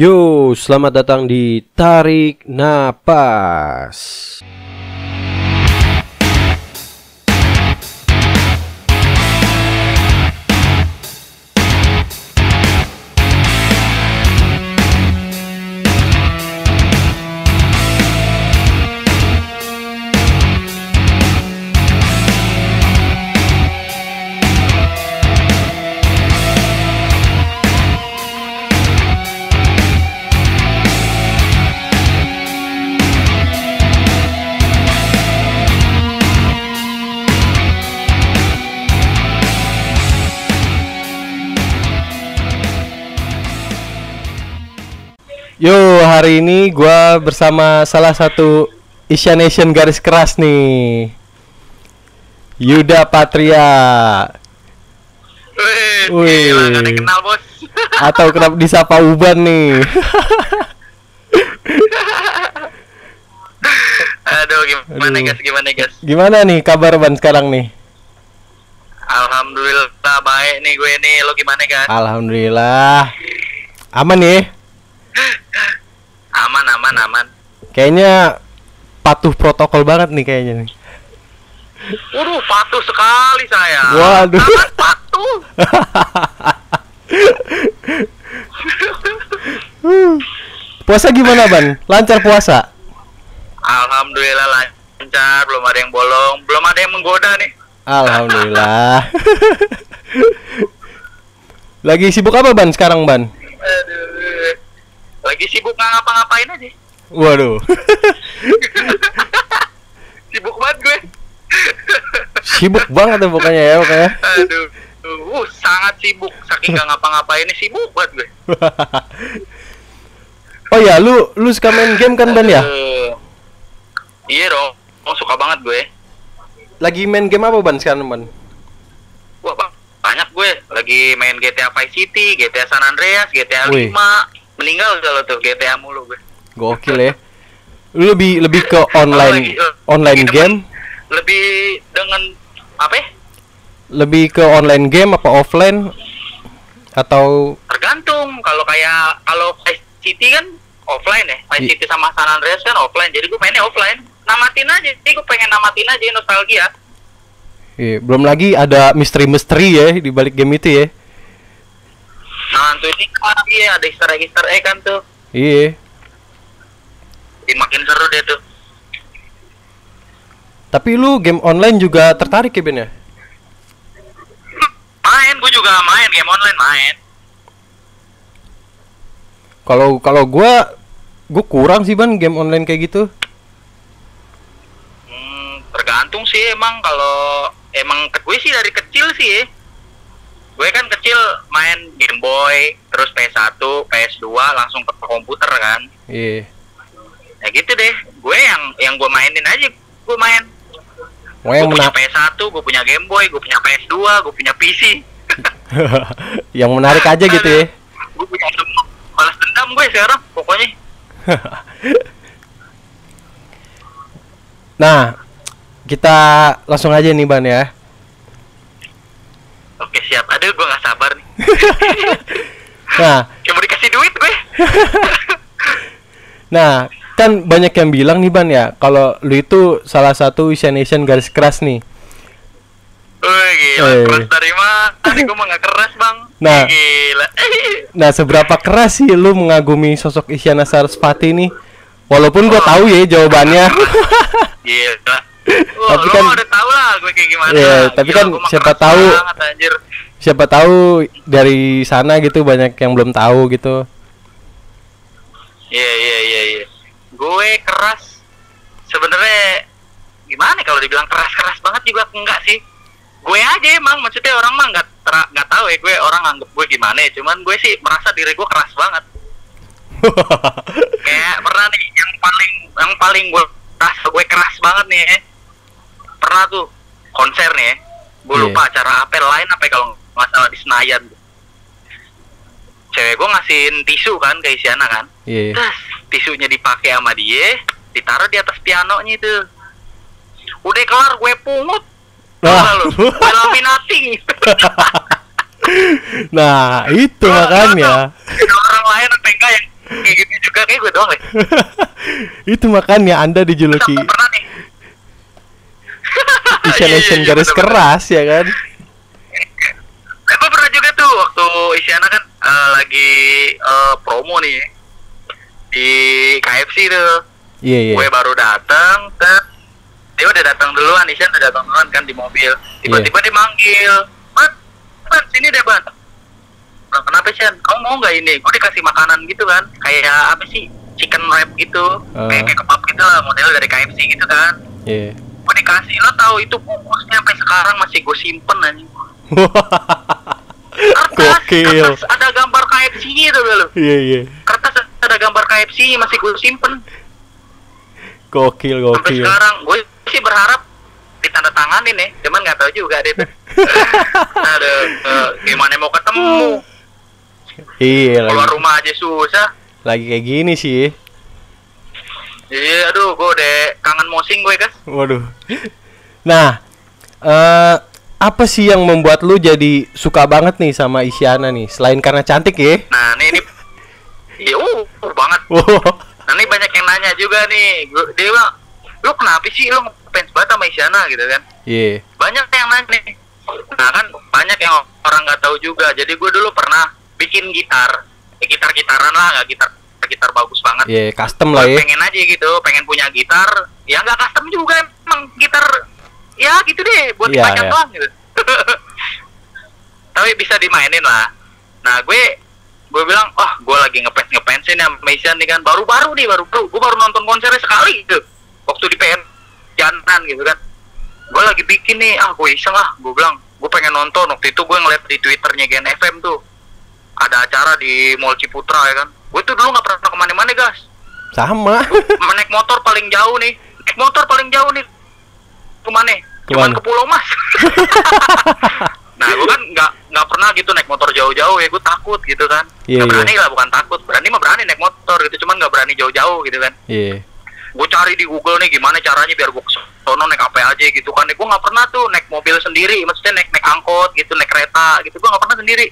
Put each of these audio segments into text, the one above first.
Yo, selamat datang di Tarik Napas. Hari ini gua bersama salah satu Asia Nation garis keras nih. Yuda Patria Wih, Wih. gila, kenal bos. atau kerap disapa Uban nih. Aduh, gimana Aduh. guys, gimana guys? Gimana nih kabar Ban sekarang nih? Alhamdulillah baik nih gue nih, lo gimana guys? Alhamdulillah. Aman nih. Aman, aman, aman. Kayaknya patuh protokol banget nih kayaknya nih. Waduh, patuh sekali saya. Waduh. Sangat patuh. Puasa gimana Ban? Lancar puasa? Alhamdulillah lancar, belum ada yang bolong, belum ada yang menggoda nih. Alhamdulillah. Lagi sibuk apa Ban sekarang Ban? Aduh. Lagi sibuk nggak ngapa-ngapain aja. Waduh. Sibuk banget gue. sibuk banget ya pokoknya ya pokoknya. Aduh. Uh, sangat sibuk. Saking nggak ngapa-ngapain sibuk banget gue. oh ya, lu lu suka main game kan Ban ya? Iya dong. Oh, suka banget gue. Lagi main game apa Ban sekarang Ban? Wah, bang, banyak gue. Lagi main GTA Vice City, GTA San Andreas, GTA Wih. 5. Meninggal kalau tuh GTA mulu gue. Gokil ya. Lu lebih lebih ke online lagi, online lagi game, Lebih dengan apa ya? lebih ke online game apa offline atau Tergantung. Kalau kayak kalau Vice City kan offline ya. Vice City sama San Andreas kan offline. Jadi gue mainnya offline. Namatin aja. Jadi gue pengen namatin aja nostalgia. Iya, belum lagi ada misteri-misteri ya di balik game itu ya. Nah, tuh ini kan iya ada easter egg easter egg kan tuh. Iya. Jadi makin seru deh tuh. Tapi lu game online juga tertarik ya Ben ya? Main, gue juga main game online main. Kalau kalau gua gua kurang sih Ban game online kayak gitu. Hmm, tergantung sih emang kalau emang ke- gue sih dari kecil sih ya. Gue kan kecil main Game Boy, terus PS1, PS2 langsung ke komputer kan. Iya. Ya gitu deh. Gue yang yang gue mainin aja, gue main. Mau yang gue punya mena- PS1, gue punya Game Boy, gue punya PS2, gue punya PC. yang menarik aja gitu ya. gue punya semua. Balas dendam gue sekarang, pokoknya. Nah, kita langsung aja nih Ban ya. Oke siap. Aduh, gue gak sabar nih. Nah, Kayak mau dikasih duit gue. nah kan banyak yang bilang nih Ban ya, kalau lu itu salah satu Asian Nation garis keras nih. Wih gila, Eh. keras dari mana? Tadi gue mah gak keras bang Nah. Gila Nah, seberapa keras sih lu mengagumi sosok Isyana Sarasvati nih? Walaupun gua tahu ya jawabannya. Gila Wah, lu kan- udah tau lah gue kayak gimana Iya, tapi kan gua mah siapa keras tahu- banget, anjir. Siapa tahu dari sana gitu banyak yang belum tahu gitu. Iya iya iya iya Gue keras Sebenarnya Gimana ya kalau dibilang keras-keras banget juga enggak sih Gue aja emang Maksudnya orang mah nggak nggak tahu ya gue orang anggap gue gimana ya Cuman gue sih merasa diri gue keras banget kayak pernah nih yang paling yang paling gue rasa gue keras banget nih ya. Pernah tuh konser nih ya. gue Iya. lupa acara apa lain apa ya, kalau nggak salah di Senayan cewek gue ngasihin tisu kan ke Isyana kan Iya. terus tisunya dipakai sama dia ditaruh di atas pianonya itu udah kelar gue pungut. Lalu, gue laminating nah, itu nggak makanya. ada orang lain apa enggak yang kayak gitu juga kayak gue doang deh itu makanya anda dijuluki pernah Asian Iya, iya, Asian iya, garis bener-bener. keras ya kan gue pernah juga tuh waktu Isyana kan eh, lagi eh, promo nih di KFC tuh. iya iya Gue baru datang kan. Dia udah datang duluan, Isyana udah datang duluan kan di mobil. Tiba-tiba dia manggil, "Ban, ban sini deh, Ban." Nah, kenapa Shan? Kamu mau nggak ini? Gue dikasih makanan gitu kan, kayak apa sih? Chicken wrap gitu, Ah. kayak kebab gitu lah, model dari KFC gitu kan. iya Gue dikasih, lo tahu itu bungkusnya sampai sekarang masih gue simpen anjing. kertas, Gokil. kertas ada gambar KFC itu lo iya iya. Kertas ada gambar KFC masih gue simpen. Gokil sampai gokil. sekarang gue sih berharap ditandatanganin ya cuman nggak tahu juga deh. Tuh. aduh eh, gimana mau ketemu? Iya keluar lagi rumah aja susah. Lagi kayak gini sih iya aduh gue udah kangen mosing gue guys waduh. Nah eh apa sih yang membuat lu jadi suka banget nih sama Isyana nih selain karena cantik ya? Nah ini ini iya uh, uh, banget. Wow nah ini banyak yang nanya juga nih. Gua- dia bilang lu kenapa sih lu ngefans banget sama Isyana? Gitu kan. Iya. Banyak yang nanya nih. Nah kan banyak yang orang nggak tahu juga. Jadi gue dulu pernah bikin gitar. Ya, gitar gitaran lah nggak gitar gitar bagus banget. Iya custom Gua lah ya. Pengen aja gitu pengen punya gitar. Ya nggak custom juga emang gitar. Ya gitu deh buat Iya, dipajang iya. doang gitu. Tapi bisa dimainin lah. Nah gue gue bilang oh gue lagi ngefans ngefans ini sama Isyan nih kan. Baru-baru nih baru baru gue baru nonton konsernya sekali gitu. Waktu di PN jantan gitu kan. Gue lagi bikin nih ah gue iseng ah. Gue bilang gue pengen nonton. Waktu itu gue ngeliat di twitternya Gen FM tuh. Ada acara di Mall Ciputra ya kan gue tuh dulu nggak pernah ke mana-mana guys. Sama. Naik motor paling jauh nih. Naik motor paling jauh nih. Ke mana? Cuman Ke mana? ke Pulau Mas. Nah gue kan nggak nggak pernah gitu naik motor jauh-jauh ya. Gue takut gitu kan. Iya, nggak berani iya. lah bukan takut. Berani mah berani naik motor gitu. Cuman nggak berani jauh-jauh gitu kan. Iya. Gue cari di Google nih gimana caranya biar gue sono naik apa aja gitu kan. Gue nggak pernah tuh naik mobil sendiri. Maksudnya naik naik angkot gitu naik kereta gitu. Gue nggak pernah sendiri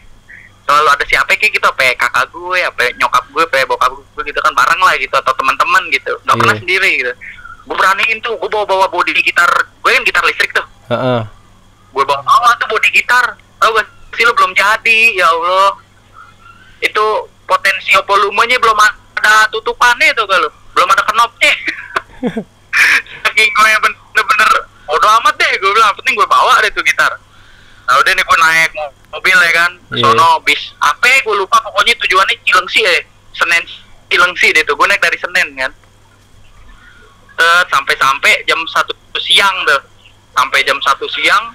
selalu ada siapa kayak gitu apa kakak gue apa nyokap gue apa bokap gue gitu kan bareng lah gitu atau teman-teman gitu. Nggak pernah Iya. sendiri gitu. Gue beraniin tuh gue bawa bawa body gitar. Gue kan gitar listrik tuh. Heeh. gue bawa bawa tuh body gitar. Tau gak sih lu belum jadi ya Allah. Itu potensi volumenya belum ada tutupannya tuh kalau belum ada knopnya. Saking gue yang bener-bener bodo amat deh gue bilang. Penting gue bawa deh tuh gitar nah udah nih gue naik mo- mobil ya kan Iya. sono bis. Apa ya, gue lupa pokoknya tujuannya Cilengsi ya Senen Cilengsi deh tuh. Gue naik dari Senen kan. Sampai-sampai jam satu siang tuh. Sampai jam satu siang.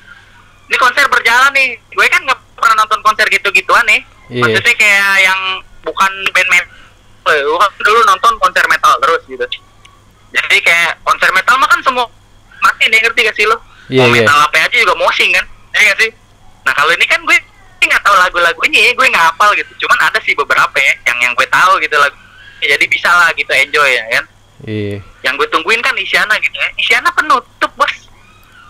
Ini konser berjalan nih. Gue kan nggak pernah nonton konser gitu-gituan nih. Iya. maksudnya kayak yang bukan band metal. Gue kan dulu nonton konser metal terus gitu. Jadi kayak konser metal mah kan semua mati nih ngerti gak sih lo Iya, mau iya. metal apa aja juga mosing kan? Ya gak sih nah kalau ini kan gue nggak tahu lagu-lagunya ya gue nggak hafal gitu. Cuman ada sih beberapa ya yang yang gue tahu gitu lagu. Jadi bisa lah gitu enjoy ya kan? Iya. Yang gue tungguin kan Isyana gitu ya. Isyana penutup bos.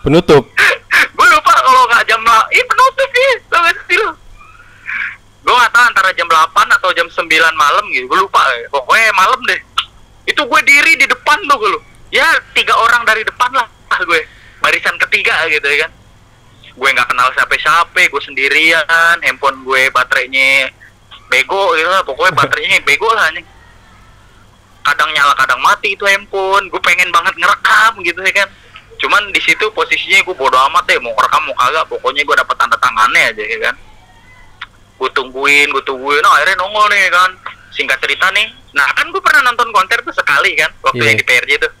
Penutup? Gue lupa kalau nggak jam lah ih penutup sih tau gak sih lu gue nggak tahu antara jam 8 atau jam 9 malam gitu gue lupa eh. pokoknya malam deh. Itu gue diri di depan tuh gue lu. Ya tiga orang dari depan lah ah, gue. Barisan ketiga gitu ya kan gue nggak kenal siapa-siapa gue sendirian handphone gue baterainya bego gitu lah. Pokoknya baterainya bego lah anjing. Kadang nyala kadang mati itu handphone. Gue pengen banget ngerekam gitu ya kan. Cuman di situ posisinya gue bodo amat deh mau rekam mau kagak. Pokoknya gue dapet tanda tangannya aja ya kan. Gue tungguin gue tungguin. Nah, akhirnya nongol nih kan. Singkat cerita nih. Nah kan gue pernah nonton konser tuh sekali kan waktu Iya. yang di PRJ tuh.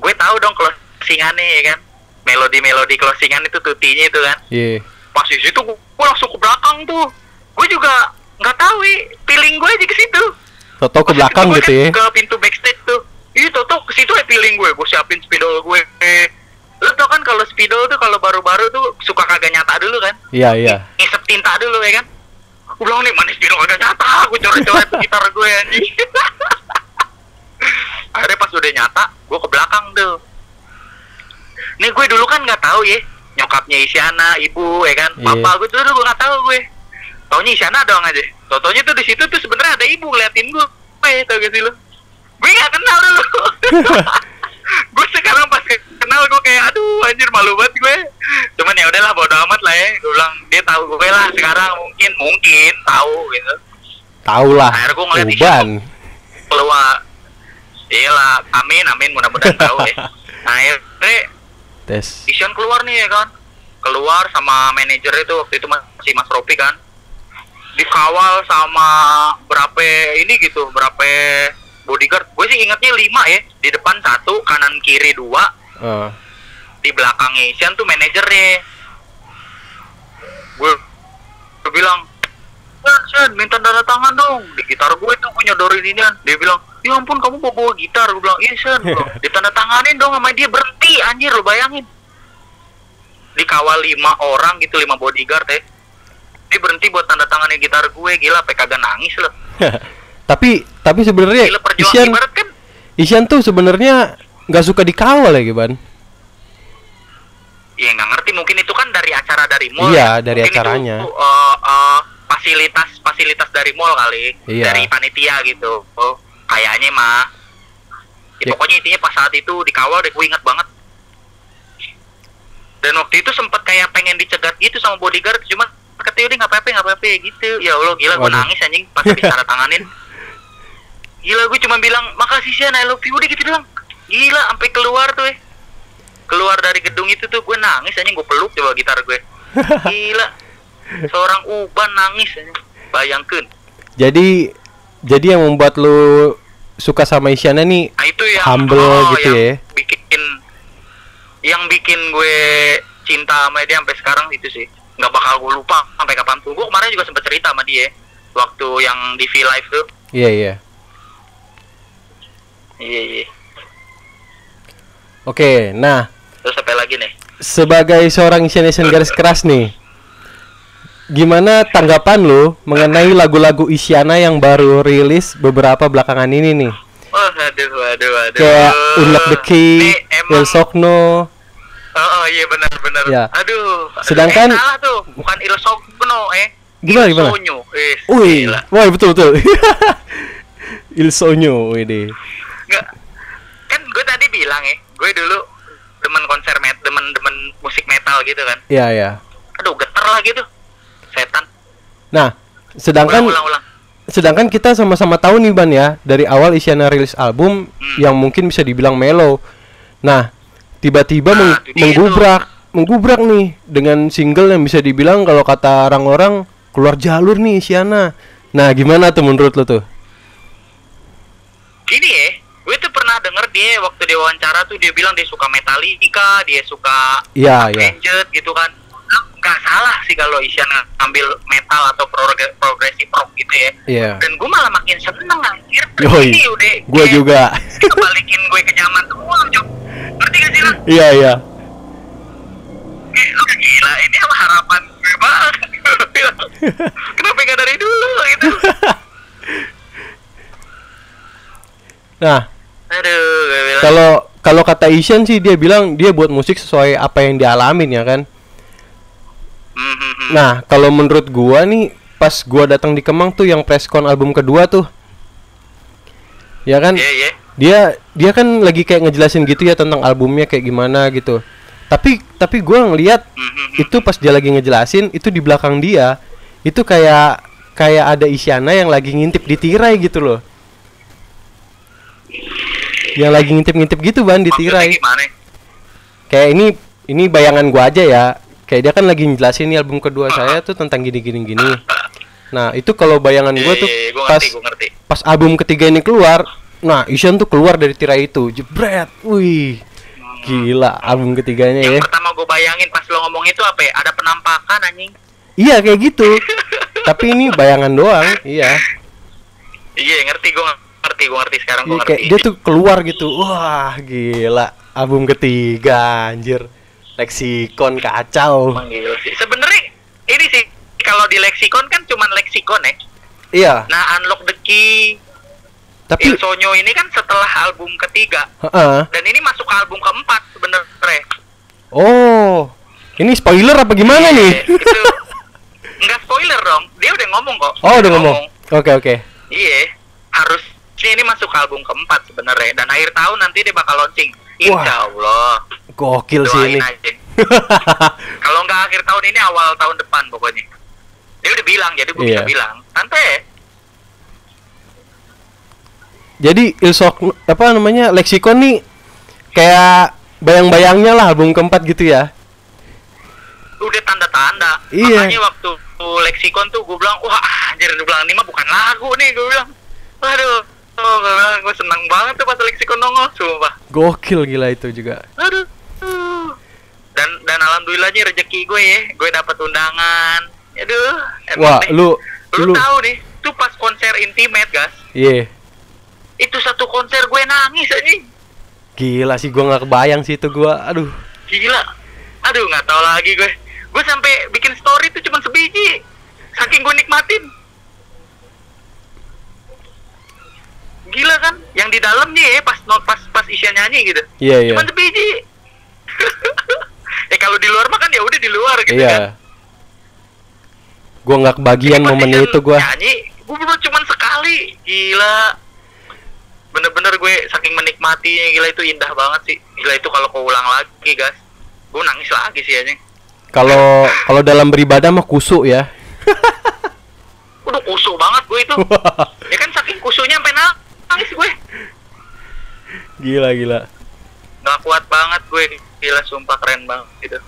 Gue tahu dong closingannya ya kan melodi melodi closingan itu tutinya itu kan iya pas di situ gue, langsung ke belakang tuh gue juga nggak tahu wi feeling gue aja ke situ Toto ke belakang gitu ya Ke pintu backstage tuh. Iya tuh ke situ ya feeling gue. Gue siapin spidol gue. Lu tau kan kalau spidol tuh kalau baru-baru tuh suka kagak nyata dulu kan? iya iya Ngisep tinta dulu ya kan? Gue bilang nih mana spidol kagak nyata. Gue coret-coret gitar gue anjing. Akhirnya pas udah nyata, gue ke belakang tuh. Nih gue dulu kan nggak tahu ya nyokapnya Isyana, ibu ya kan, Iya. bapak gue tuh dulu gue nggak tahu gue. Taunya Isyana doang aja. Totonya tuh di situ tuh sebenarnya ada ibu ngeliatin gue, eh tau gak sih lo? Gue gak kenal dulu. gue sekarang pas kenal gue kayak aduh anjir malu banget gue. Cuman ya udahlah bodo amat lah ya. Gue bilang dia tahu gue lah sekarang mungkin mungkin tahu gitu. Tahu lah. Akhirnya gua ngeliat Uban. Keluar. Iyalah, amin amin mudah-mudahan tahu ya. Akhirnya Tes. Ision keluar nih ya kan? Keluar sama manajer itu waktu itu masih Mas Ropi kan? Dikawal sama berapa ini gitu berapa bodyguard. Gue sih ingatnya lima ya. Di depan satu kanan kiri dua. Eh, di belakangnya Ision tuh manajernya. Gue gue bilang Sen, minta tanda tangan dong. Di gitar gue tuh gue nyodorin ini dia bilang ya ampun kamu bawa bawa gitar gue bilang iya Sen ditanda tanganin dong sama dia berhenti anjir lo bayangin dikawal lima orang gitu lima bodyguard ya dia berhenti buat tanda tanganin gitar gue gila sampai kagak nangis loh tapi tapi sebenarnya Isian kan Isian tuh sebenarnya nggak suka dikawal ya Giban. ya nggak ngerti mungkin itu kan dari acara dari mall Iya, ya. dari Mungkin acaranya. itu, uh, uh, fasilitas fasilitas dari mall kali Iya. dari panitia gitu oh kayaknya mah. Ya, Ya. pokoknya intinya pas saat itu dikawal deh gue inget banget. Dan waktu itu sempet kayak pengen dicegat gitu sama bodyguard cuma katanya udah nggak apa-apa nggak apa-apa gitu. Ya allah gila gue nangis anjing. Pas dicara tanganin. Gila gue cuma bilang makasih sih I love you. Udah gitu doang. Gila sampai keluar tuh eh. Keluar dari gedung itu tuh gue nangis anjing. Gue peluk coba gitar gue gila. Seorang uban nangis anjing. Bayangkan. Jadi jadi yang membuat lu suka sama Isyana nih nah itu yang Humble gitu yang ya. bikin yang bikin gue cinta sama dia sampai sekarang itu sih. Nggak bakal gue lupa sampai kapan pun gue kemarin juga sempat cerita sama dia waktu yang di V Live tuh. Iya iya. iya iya. Oke, nah terus apa lagi nih? sebagai seorang Isyana garis keras nih, gimana tanggapan lu mengenai lagu-lagu Isyana yang baru rilis beberapa belakangan ini nih? oh aduh aduh aduh Kayak Unlock the Key, Il Sokno, oh, oh, iya benar benar Ya. aduh Sedangkan- eh, salah tuh bukan Il Sogno eh Gimana, gimana? Sonyo. eh Wih, wah betul betul. Il Sogno, ini. Nggak, kan gue tadi bilang ya, gue dulu demen konser met, demen demen musik metal gitu kan. Iya ya. Aduh, geter lah gitu. Setan. Nah, sedangkan Ulang, ulang, ulang. sedangkan kita sama-sama tahu nih Ban ya dari awal Isyana rilis album Hmm. yang mungkin bisa dibilang mellow. Nah, tiba-tiba Nah, meng- itu dia menggubrak, menggubrak nih dengan single yang bisa dibilang kalau kata orang-orang keluar jalur nih Isyana. Nah, gimana tuh menurut lo tuh? Gini ya, gue tuh pernah denger dia waktu dia wawancara tuh dia bilang dia suka Metallica, dia suka iya. Avenged gitu kan. Nggak salah sih kalau Isyan ngambil metal atau progre- progressive rock gitu ya. Iya. Dan gue malah makin seneng anjir. Yoi, Ini udah kayak juga. Kebalikin gue ke zaman semua, Jok. Ngerti gak sih lo? Iya, iya. Gila, ini apa harapan gue banget. Kenapa gak dari dulu gitu? Nah, Aduh, gue kalau kalau kata Isyan sih dia bilang dia buat musik sesuai apa yang dialamin ya kan. Hmm, hmm, hmm. Nah, kalau menurut gua nih pas gua datang di Kemang tuh yang preskon album kedua tuh. Ya kan? Iya, iya. Dia dia kan lagi kayak ngejelasin gitu ya tentang albumnya kayak gimana gitu. Tapi tapi gua ngelihat Hmm, hmm, hmm. itu pas dia lagi ngejelasin itu di belakang dia itu kayak kayak ada Isyana yang lagi ngintip di tirai gitu loh. Yang lagi ngintip-ngintip gitu ban di tirai. Kayak ini ini bayangan gua aja ya. Kayak dia kan lagi ngejelasin nih album kedua saya tuh tentang gini gini gini. Nah, itu kalau bayangan gua Iya, tuh iya, iya, gua pas ngerti, gua ngerti. pas album ketiga ini keluar, nah Isyan tuh keluar dari tirai itu. Jebret. Wih. Gila album ketiganya ya. Yang pertama gue bayangin pas lo ngomong itu apa ya? Ada penampakan anjing. Iya kayak gitu. Tapi ini bayangan doang. Iya. Iya, ngerti gue ngerti, gue ngerti sekarang gue ngerti. kayak dia tuh keluar gitu. Wah, gila. Album ketiga anjir. Lexicon kacau. Sebenarnya ini sih kalau di leksikon kan cuman leksikon ya. Iya, Nah, Unlock the Key tapi Il Sonyo ini kan setelah album ketiga Heeh. dan ini masuk ke album keempat sebenarnya. Oh. Ini spoiler apa gimana nih? Iya, itu nggak spoiler dong dia udah ngomong kok Oh, udah ngomong. Oke, oke. iya harusnya ini masuk ke album keempat sebenarnya dan akhir tahun nanti dia bakal launching insya Allah Gokil sih ini. kalau nggak akhir tahun ini awal tahun depan pokoknya dia udah bilang jadi gue Iya. bisa bilang santai Jadi Ilsok apa namanya Lexicon nih kayak bayang-bayangnya lah album keempat gitu ya. udah tanda-tanda Iya. makanya waktu lexicon tuh gue bilang wah anjir gue bilang ini mah bukan lagu nih gue bilang waduh oh, gue gue seneng banget tuh pas lexicon nongol sumpah Gokil gila itu juga. aduh dan dan alhamdulillahnya rezeki gue ya gue dapat undangan aduh Wah, deh. lu lu, lu tahu nih tuh pas konser intimate guys iya. itu satu konser gue nangis aja Gila sih gua nggak kebayang sih itu gua. Aduh. gila aduh nggak tahu lagi gue gue sampai bikin story tuh cuma sebiji saking gue nikmatin gila kan? Yang di dalamnya ya pas not pas pas Isya nyanyi gitu. Iya, iya. cuma sebiji eh kalau di luar mah kan ya udah di luar gitu kan. Iya. Gua nggak kebagian momennya Isyan itu gua. nyanyi gue baru cuma sekali. Gila. Bener-bener gue saking menikmatinya gila itu indah banget sih. Gila itu kalau kau ulang lagi guys. Gue nangis lagi sih aja. Kalau kalau dalam beribadah mah kusuk ya. udah kusuk banget gue itu. Ya kan saking kusuknya sampai nangis gue gila gila. nggak kuat banget gue gila sumpah keren banget gitu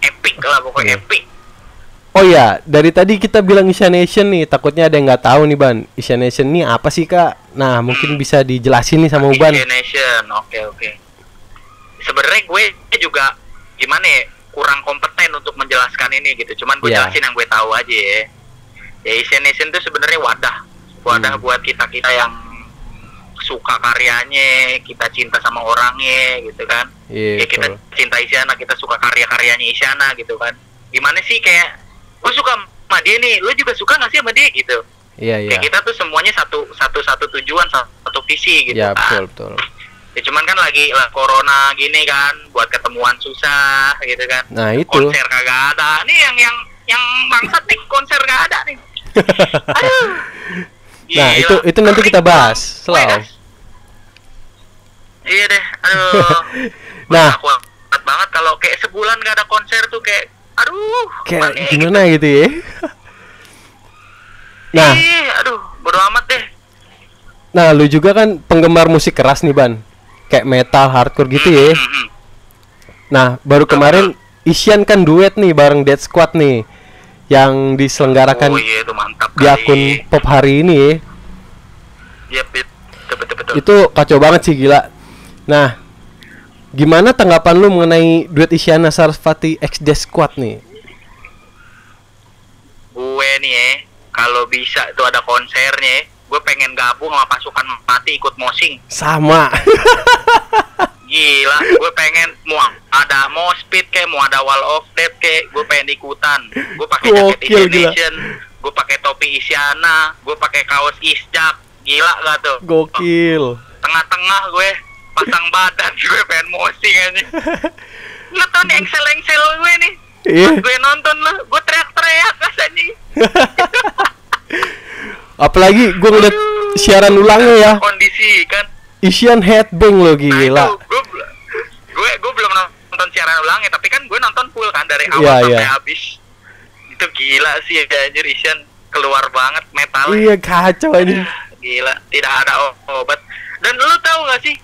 epic lah pokoknya Iya. epic Oh ya, dari tadi kita bilang Isya Nation nih, takutnya ada yang nggak tahu nih Ban. Isya Nation nih apa sih kak? Nah, mungkin bisa dijelasin nih sama Uban. Indian Nation oke oke sebenarnya gue juga gimana ya kurang kompeten untuk menjelaskan ini gitu cuman gue Iya. jelasin yang gue tahu aja ya ya Asian Nation itu sebenarnya wadah wadah Hmm. buat kita kita yang suka karyanya kita cinta sama orangnya gitu kan Iya, ya kita betul. cinta Isyana kita suka karya-karyanya Isyana gitu kan gimana sih kayak gue suka sama dia nih lu juga suka gak sih sama dia gitu Iya, iya. kayak kita tuh semuanya satu satu satu tujuan satu visi gitu Ya, kan betul, betul. ya cuman kan lagi lah corona gini kan buat ketemuan susah gitu kan Nah, itu. konser kagak ada nih yang yang yang bangsat nih konser gak ada nih Aduh. Nah, Gila. itu itu nanti kita bahas. Selalu. Iya deh aduh Nah. Nggak kuat banget kalau kayak sebulan gak ada konser tuh kayak aduh Kayak gimana ya gimana gitu ya? Nah, Ih, aduh bodo amat deh nah lu juga kan penggemar musik keras nih, Ban. Kayak metal, hardcore gitu ya. Hmm. Nah, baru kemarin Isyan kan duet nih bareng Dead Squad nih yang diselenggarakan oh iya itu mantap di kali. akun Pop hari ini ya. Iya, bet- betul betul betul Itu kacau banget sih gila. Nah, gimana tanggapan lu mengenai duet Isyana Sarasvati X Death Squad nih? gue nih ya kalau bisa itu ada konsernya gue pengen gabung sama pasukan mati ikut mosing Sama. gila gue pengen mau ada mospit kayak mau ada wall of death kayak gue pengen ikutan gue pakai jaket. Nation gue pakai topi Isyana gue pakai kaos Isjak gila gak tuh Gokil. tengah-tengah gue pasang badan gue pengen mosing aja lu tau nih engsel-engsel gue nih Iya. Pas gue nonton lu gue teriak-teriak kas anjing Apalagi gue ngeliat siaran ulangnya ya. kondisi kan Isyan headbang lo Nah, gila. itu gue gue gue belum nonton siaran ulangnya tapi kan gue nonton full kan dari awal Iya, sampai iya. habis itu gila sih ya anjir Isyan keluar banget metal Iya kacau ini. gila tidak ada obat dan lu tahu gak sih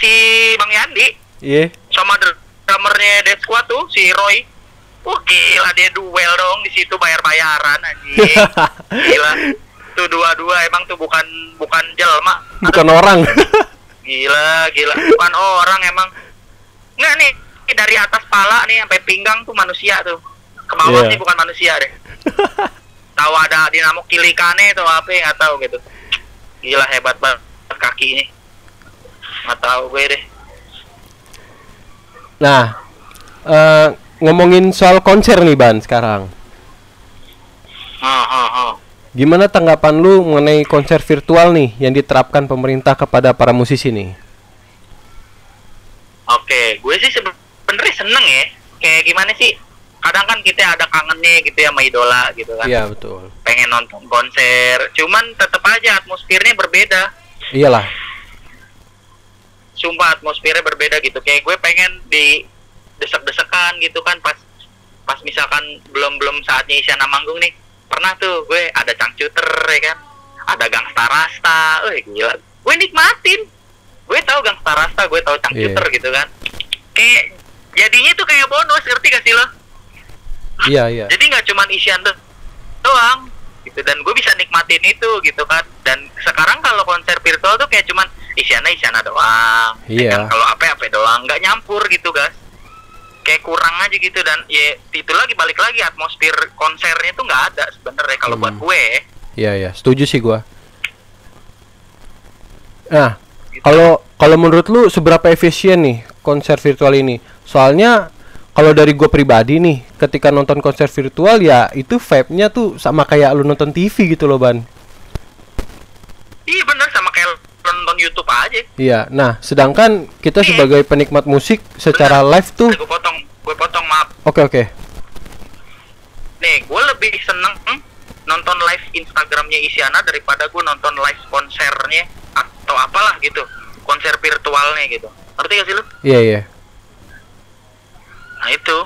si Bang Yandi Iya. sama dr- drummernya Dead Squad tuh si Roy Wah gila dia duel dong di situ bayar-bayaran anjing. gila. Tuh dua-dua emang tuh bukan bukan jelma. Bukan orang. Gila, gila. Bukan orang emang. Nggak nih, dari atas pala nih sampai pinggang tuh manusia tuh. Ke bawah Iya. sih bukan manusia deh. tahu ada dinamo kilikane atau apa nggak tahu gitu. Gila hebat banget kaki ini. Nggak tahu gue deh. Nah, eh, ngomongin soal konser nih Ban sekarang. Ha, ha, ha. Gimana tanggapan lu mengenai konser virtual nih yang diterapkan pemerintah kepada para musisi nih? Oke, gue sih sebenarnya seneng ya. Kayak gimana sih? kadang kan kita ada kangennya gitu ya sama idola gitu kan Iya betul. pengen nonton konser cuman tetap aja atmosfernya berbeda Iyalah. Sumpah atmosfernya berbeda gitu. Kayak gue pengen di desek-desekan gitu kan pas pas misalkan belum belum saatnya Isyana manggung nih. Pernah tuh gue ada cangcuter ya kan? Ada gangsta rasta. Eh gila. Gue nikmatin. Gue tahu gangsta rasta gue tahu cangcuter Iya. gitu kan. Kayak jadinya tuh kayak bonus ngerti gak sih lo? Iya iya. jadi nggak cuman Isyan do- doang gitu dan gue bisa nikmatin itu gitu kan dan sekarang kalau konser virtual tuh kayak cuman Isyana Isyana doang ya Iya. kan? kalau apa apa doang nggak nyampur gitu guys kayak kurang aja gitu dan ya itu lagi balik lagi atmosfer konsernya tuh nggak ada sebenarnya kalau buat Hmm. gue Iya iya. Setuju sih gua. Nah, gitu. kalau kalau menurut lu seberapa efisien nih konser virtual ini? Soalnya kalau dari gue pribadi nih, ketika nonton konser virtual ya itu vibe-nya tuh sama kayak lu nonton TV gitu loh, Ban. iya bener sama kayak nonton YouTube aja Iya. Nah, sedangkan kita Iya. sebagai penikmat musik secara live tuh gue potong gue potong maaf oke oke. nih gue lebih seneng nonton live Instagramnya Isyana daripada gue nonton live konsernya atau apalah gitu konser virtualnya gitu ngerti gak sih lu? Iya iya. Nah itu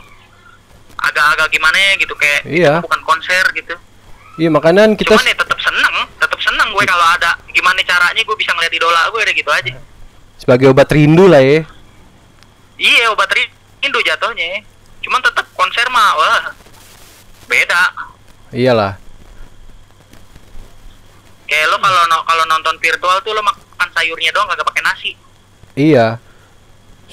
agak-agak gimana ya gitu kayak Iya. itu bukan konser gitu Iya, makanya kita cuman ya tetap seneng tetap seneng gue kalau ada gimana caranya gue bisa ngeliat idola gue udah gitu aja sebagai obat rindu lah ya. iya obat rindu jatuhnya cuman tetap konser mah wah beda Iyalah. kayak lo kalau no- kalau nonton virtual tuh lo makan sayurnya doang kagak pakai nasi Iya.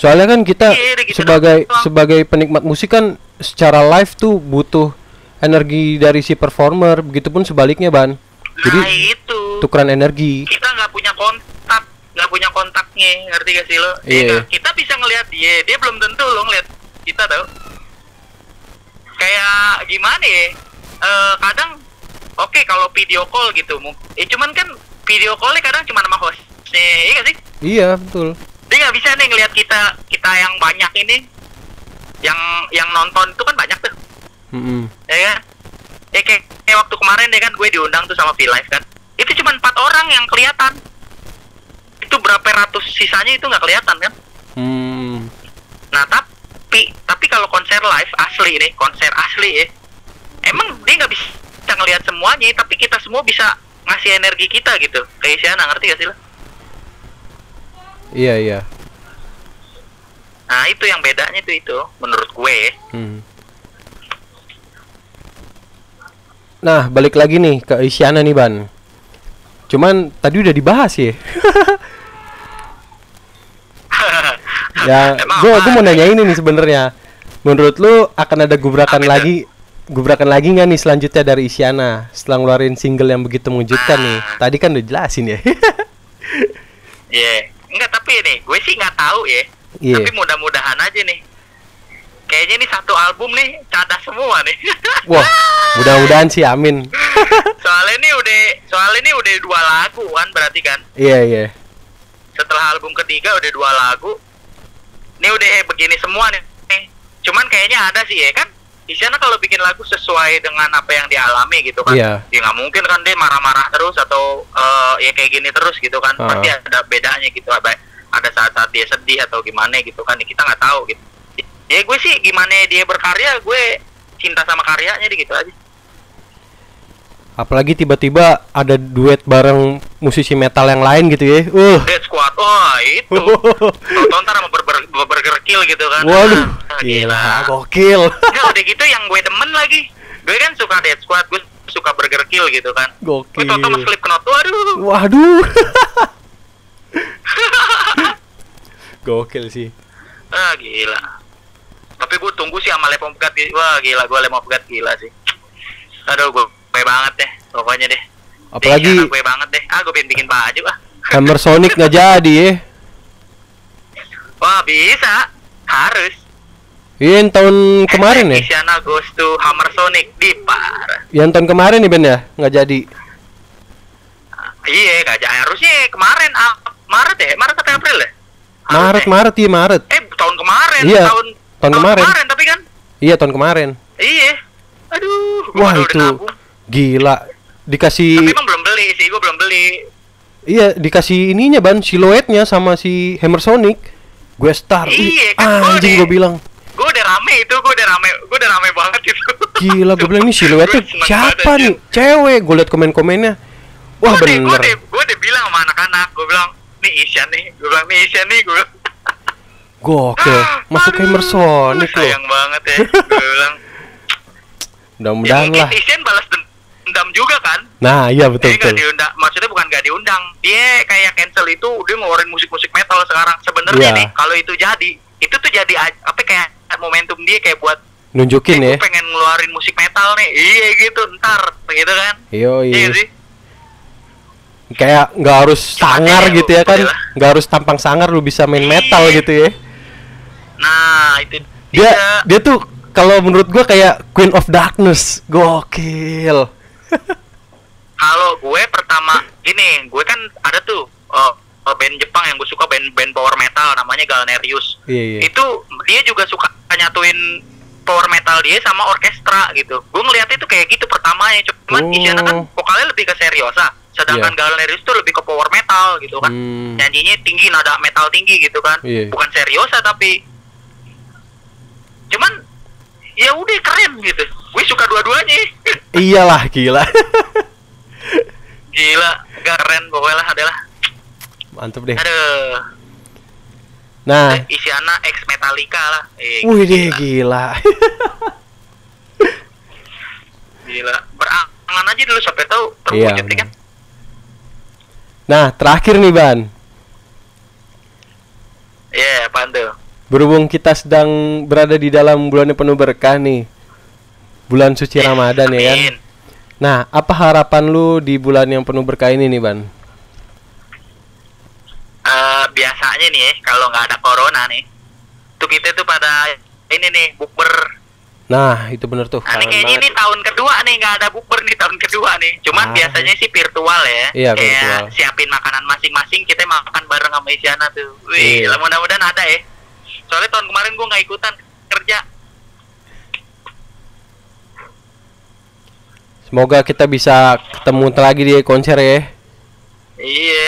Soalnya kan kita Iya, udah gitu sebagai doang. sebagai penikmat musik kan secara live tuh butuh energi dari si performer, begitupun sebaliknya, Ban. nah Jadi itu tukeran energi. kita nggak punya kontak nggak punya kontaknya ngerti gak sih lo Iya. Dia- kita bisa ngelihat dia dia belum tentu lo ngeliat kita tau kayak gimana ya Eh, kadang oke kalau video call gitu eh cuman kan video callnya kadang cuma sama hostnya iya gak sih Iya, betul. Dia nggak bisa nih ngelihat kita kita yang banyak ini. Yang yang nonton itu kan banyak tuh. Mm-mm. ya kan? Ya kayak, kayak waktu kemarin ya kan gue diundang tuh sama V-Live kan. Itu cuma empat orang yang kelihatan. Itu berapa ratus sisanya itu nggak kelihatan kan? Hmm. nah tapi tapi kalau konser live asli nih konser asli ya emang dia nggak bisa ngelihat semuanya tapi kita semua bisa ngasih energi kita gitu. Kayak Isyana ngerti gak sih lo Iya, iya. nah itu yang bedanya tuh itu menurut gue Hmm. Nah, balik lagi nih ke Isyana nih, Ban. Cuman tadi udah dibahas ya. ya, apa? gua mau nanya ini nih sebenarnya. Menurut lu akan ada gubrakan itu? lagi gubrakan lagi nggak nih selanjutnya dari Isyana setelah ngeluarin single yang begitu mengejutkan nih? Ah. Tadi kan udah jelasin ya. Iya, enggak tapi nih, gue sih nggak tahu ya. Iya. Tapi mudah-mudahan aja nih. Kayaknya ini satu album nih cadas semua nih. Wah, mudah-mudahan sih amin. soalnya ini udah, soalnya ini udah dua lagu kan berarti kan. Iya, iya. Setelah album ketiga udah dua lagu. Ini udah eh, begini semua nih. Cuman kayaknya ada sih ya kan. Di sana kalau bikin lagu sesuai dengan apa yang dialami gitu kan. Iya. Ya nggak mungkin kan dia marah-marah terus atau eh, ya kayak gini terus gitu kan. Ah. Pasti ada bedanya gitu. Ada ada saat-saat dia sedih atau gimana gitu kan. Ya, kita nggak tahu gitu. Ya gue sih gimana dia berkarya gue cinta sama karyanya gitu aja. Apalagi tiba-tiba ada duet bareng musisi metal yang lain gitu ya. Uh. Dead Squad, wah itu. Tonton ntar sama Burger, Burger Kill gitu kan. Waduh, Ah, gila, gokil. Nggak, udah gitu yang gue demen lagi. Gue kan suka Dead Squad, gue suka Burger Kill gitu kan. Gue Gokil. tonton sama Slipknot, waduh. Waduh. gokil sih. Ah gila. Tapi gue tunggu sih sama Lepom Pegat. Wah gila, gue Lepom Pegat gila sih. Aduh, gue gue banget deh, pokoknya deh. Apalagi gue banget deh. Ah, gue pengen bikin baju ah. Hammer Sonic nggak jadi ya. Wah bisa, harus. Iya, yang tahun kemarin ya. Isyana goes to Hammer Sonic di parah. Yang tahun kemarin nih Ben ya, nggak jadi. Iya, gak harusnya kemarin ah, Maret ya, Maret atau April ya? Maret. Maret iya Maret. Eh, tahun kemarin, Iya, tahun tahun kemarin. tapi kan Iya tahun kemarin. Iya. Aduh, Wah itu nabung. Gila. Dikasih Tapi emang belum beli sih, gua belum beli. iya dikasih ininya ban siluetnya sama si Hammer Sonic. Gue star. Iya, kan gua anjing gue bilang. Gue udah rame itu, gue udah rame, gue udah rame banget itu. Gila gue bilang ini siluetnya Gua siapa nih? Cewek. Gue liat komen-komennya. Wah Gue udah, bener. gue udah bilang sama anak-anak, gue bilang, nih Isyan nih, gue bilang nih Isyan nih, gue bilang. Gokil. Masuk Aduh, Hammer Sonic loh. Sayang banget ya, gue bilang. Ya Mudah-mudahan mungkin lah. Isyan balas dendam juga kan? Nah iya betul Dia nggak betul. diundang, maksudnya bukan nggak diundang. Dia kayak cancel itu, dia ngeluarin musik-musik metal sekarang. Sebenarnya Iya. nih, kalau itu jadi, itu tuh jadi apa kayak momentum dia kayak buat Nunjukin ya. gua pengen ngeluarin musik metal nih. Iya gitu, ntar gitu kan. Iya Iya sih. Kayak nggak harus sangar kayak gitu ya kan? Nggak harus tampang sangar lu bisa main metal Iya. gitu ya. Nah, itu Dia dia. dia tuh kalau menurut gua kayak Queen of Darkness. Gokil. Kalau gue pertama gini, gue kan ada tuh uh, band Jepang yang gue suka band band power metal namanya Galnerius. Iya iya. Itu dia juga suka nyatuin power metal dia sama orkestra gitu. Gue ngeliat itu kayak gitu pertamanya, cuman Oh. Isyana kan vokalnya lebih ke seriosa, sedangkan Iya. Galnerius tuh lebih ke power metal gitu kan. Hmm. Nyanyinya tinggi, nada metal tinggi gitu kan. Iya. Bukan seriosa tapi cuman ya udah keren gitu. Gue suka dua-duanya. Iyalah gila. Gila, keren pokoknya lah adalah. Mantep deh. Aduh, Nah, Isyana ex Metallica lah. Eh, wih deh gila, gila. gila. Berangan aja dulu sampai tahu Iya. terwujud ya kan. Nah, terakhir nih Ban. Iya, apaan tuh? Berhubung kita sedang berada di dalam bulan yang penuh berkah nih. Bulan suci Ramadan ya kan. Nah, apa harapan lu di bulan yang penuh berkah ini nih, Ban? Eh, biasanya nih kalau nggak ada corona nih, tuh kita tuh pada ini nih bukber. Nah, itu bener tuh. Nah, ini kayaknya ini tahun kedua nih nggak ada bukber nih tahun kedua nih. Cuman Ah. biasanya sih virtual ya. Iya, Kayak virtual. siapin makanan masing-masing, kita makan bareng sama Isyana tuh. Wih, Iya. mudah-mudahan ada ya. Soalnya tahun kemarin gua nggak ikutan kerja. Semoga kita bisa ketemu lagi di konser ya. Iya,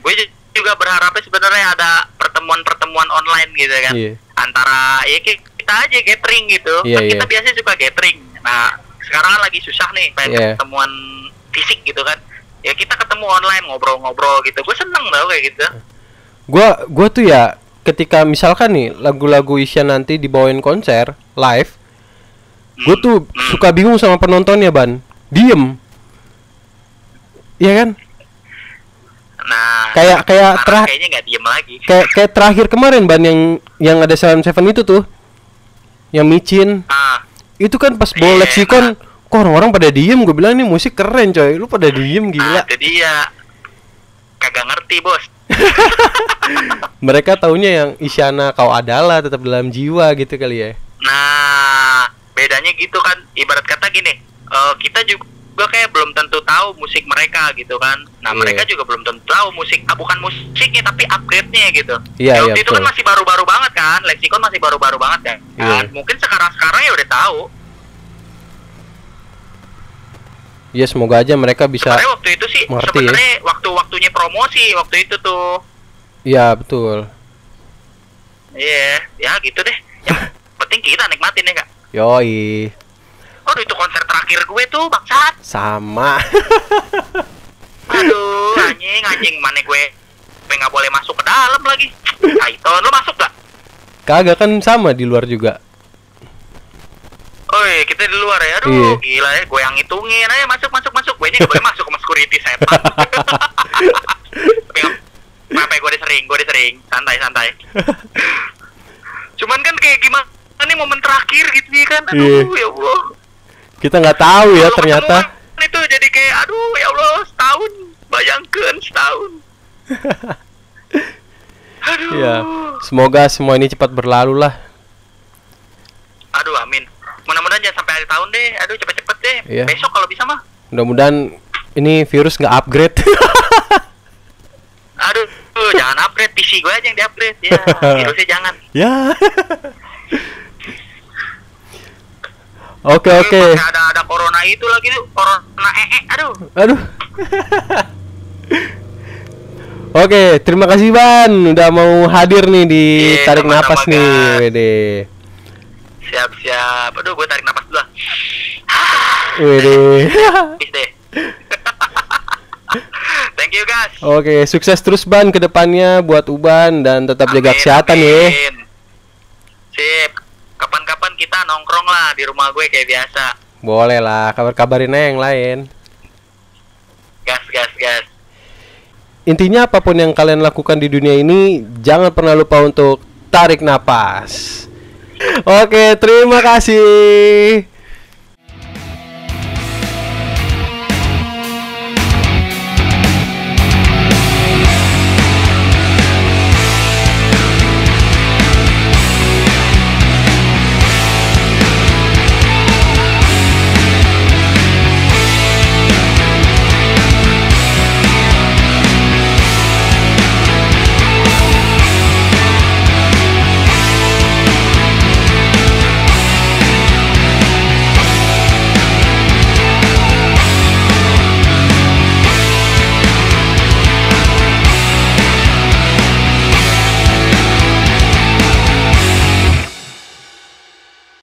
gue juga berharapnya sebenarnya ada pertemuan-pertemuan online gitu kan. Iya. Antara ya ki- kita aja gathering gitu. Iya, kan kita iya. biasanya suka gathering. Nah, sekarang kan lagi susah nih pengen Iya. pertemuan fisik gitu kan. Ya kita ketemu online ngobrol-ngobrol gitu. Gue seneng tau kayak gitu. Gua gua tuh ya ketika misalkan nih lagu-lagu Isya nanti dibawain konser live, gue Hmm, tuh suka bingung sama penontonnya, Ban. Diem. Iya kan? Nah, Kayak- kayak terah- kayaknya nggak diem lagi. Kayak kayak terakhir kemarin Ban yang yang ada Seven Seven itu tuh. Yang micin. Ah, Itu kan pas bawa Iya, leksikon kok orang-orang pada diem gue bilang ini musik keren coy lu pada diem gila itu dia. Kagak ngerti, Bos. mereka taunya yang Isyana kau adalah tetap dalam jiwa gitu kali ya Nah, bedanya gitu kan, ibarat kata gini, eh, kita juga kayak belum tentu tahu musik mereka gitu kan. Nah, Iya. mereka juga belum tentu tahu musik, ah, bukan musiknya tapi upgrade-nya gitu. Iya, Ya, waktu itu kan betul. masih baru-baru banget kan, Lexicon masih baru-baru banget kan. Iya. Mungkin sekarang-sekarang ya udah tahu. Ya semoga aja mereka bisa Sebenarnya waktu itu sih, mengerti ya. waktu-waktunya promosi waktu itu tuh. iya betul Iya, ya gitu deh. Yang penting kita nikmatin ya kak. yoi Aduh itu konser terakhir gue tuh bangsat. sama Aduh, anjing, anjing mana gue gue nggak boleh masuk ke dalam lagi. Kaiton, lu masuk gak? kagak kan sama di luar juga Oi, kita di luar ya. Aduh, Iya. gila ya. Gue yang hitungin. Ayo masuk, masuk, masuk. Gue nggak boleh masuk sama security setan. Tapi nggak apa gue udah sering, gue udah sering. Santai, santai. Cuman kan kayak gimana nih momen terakhir gitu ya kan. Aduh, ya Allah. kita nggak tahu ya Kalau ternyata itu jadi kayak aduh ya Allah setahun bayangkan setahun aduh ya semoga semua ini cepat berlalu lah aduh amin mudah-mudahan jangan sampai akhir tahun deh aduh cepet-cepet deh Iya. besok kalau bisa mah mudah-mudahan ini virus nggak upgrade aduh tuh, jangan upgrade PC gue aja yang di upgrade ya virusnya jangan ya Oke oke. ada ada corona itu lagi tuh, corona ee, aduh. Aduh. Oke, terima kasih Ban udah mau hadir nih di Iya, tarik napas nih. Wede. Siap siap. Aduh, gue tarik napas dulu. Peace deh. Thank you guys. Oke, sukses terus Ban ke depannya buat Uban dan tetap jaga Amin, kesehatan ya. Sip. Kapan-kapan kita nongkrong lah di rumah gue kayak biasa. Boleh lah, kabar-kabarin aja yang lain. Gas gas gas. Intinya apa pun yang kalian lakukan di dunia ini, jangan pernah lupa untuk tarik napas. Oke, terima kasih.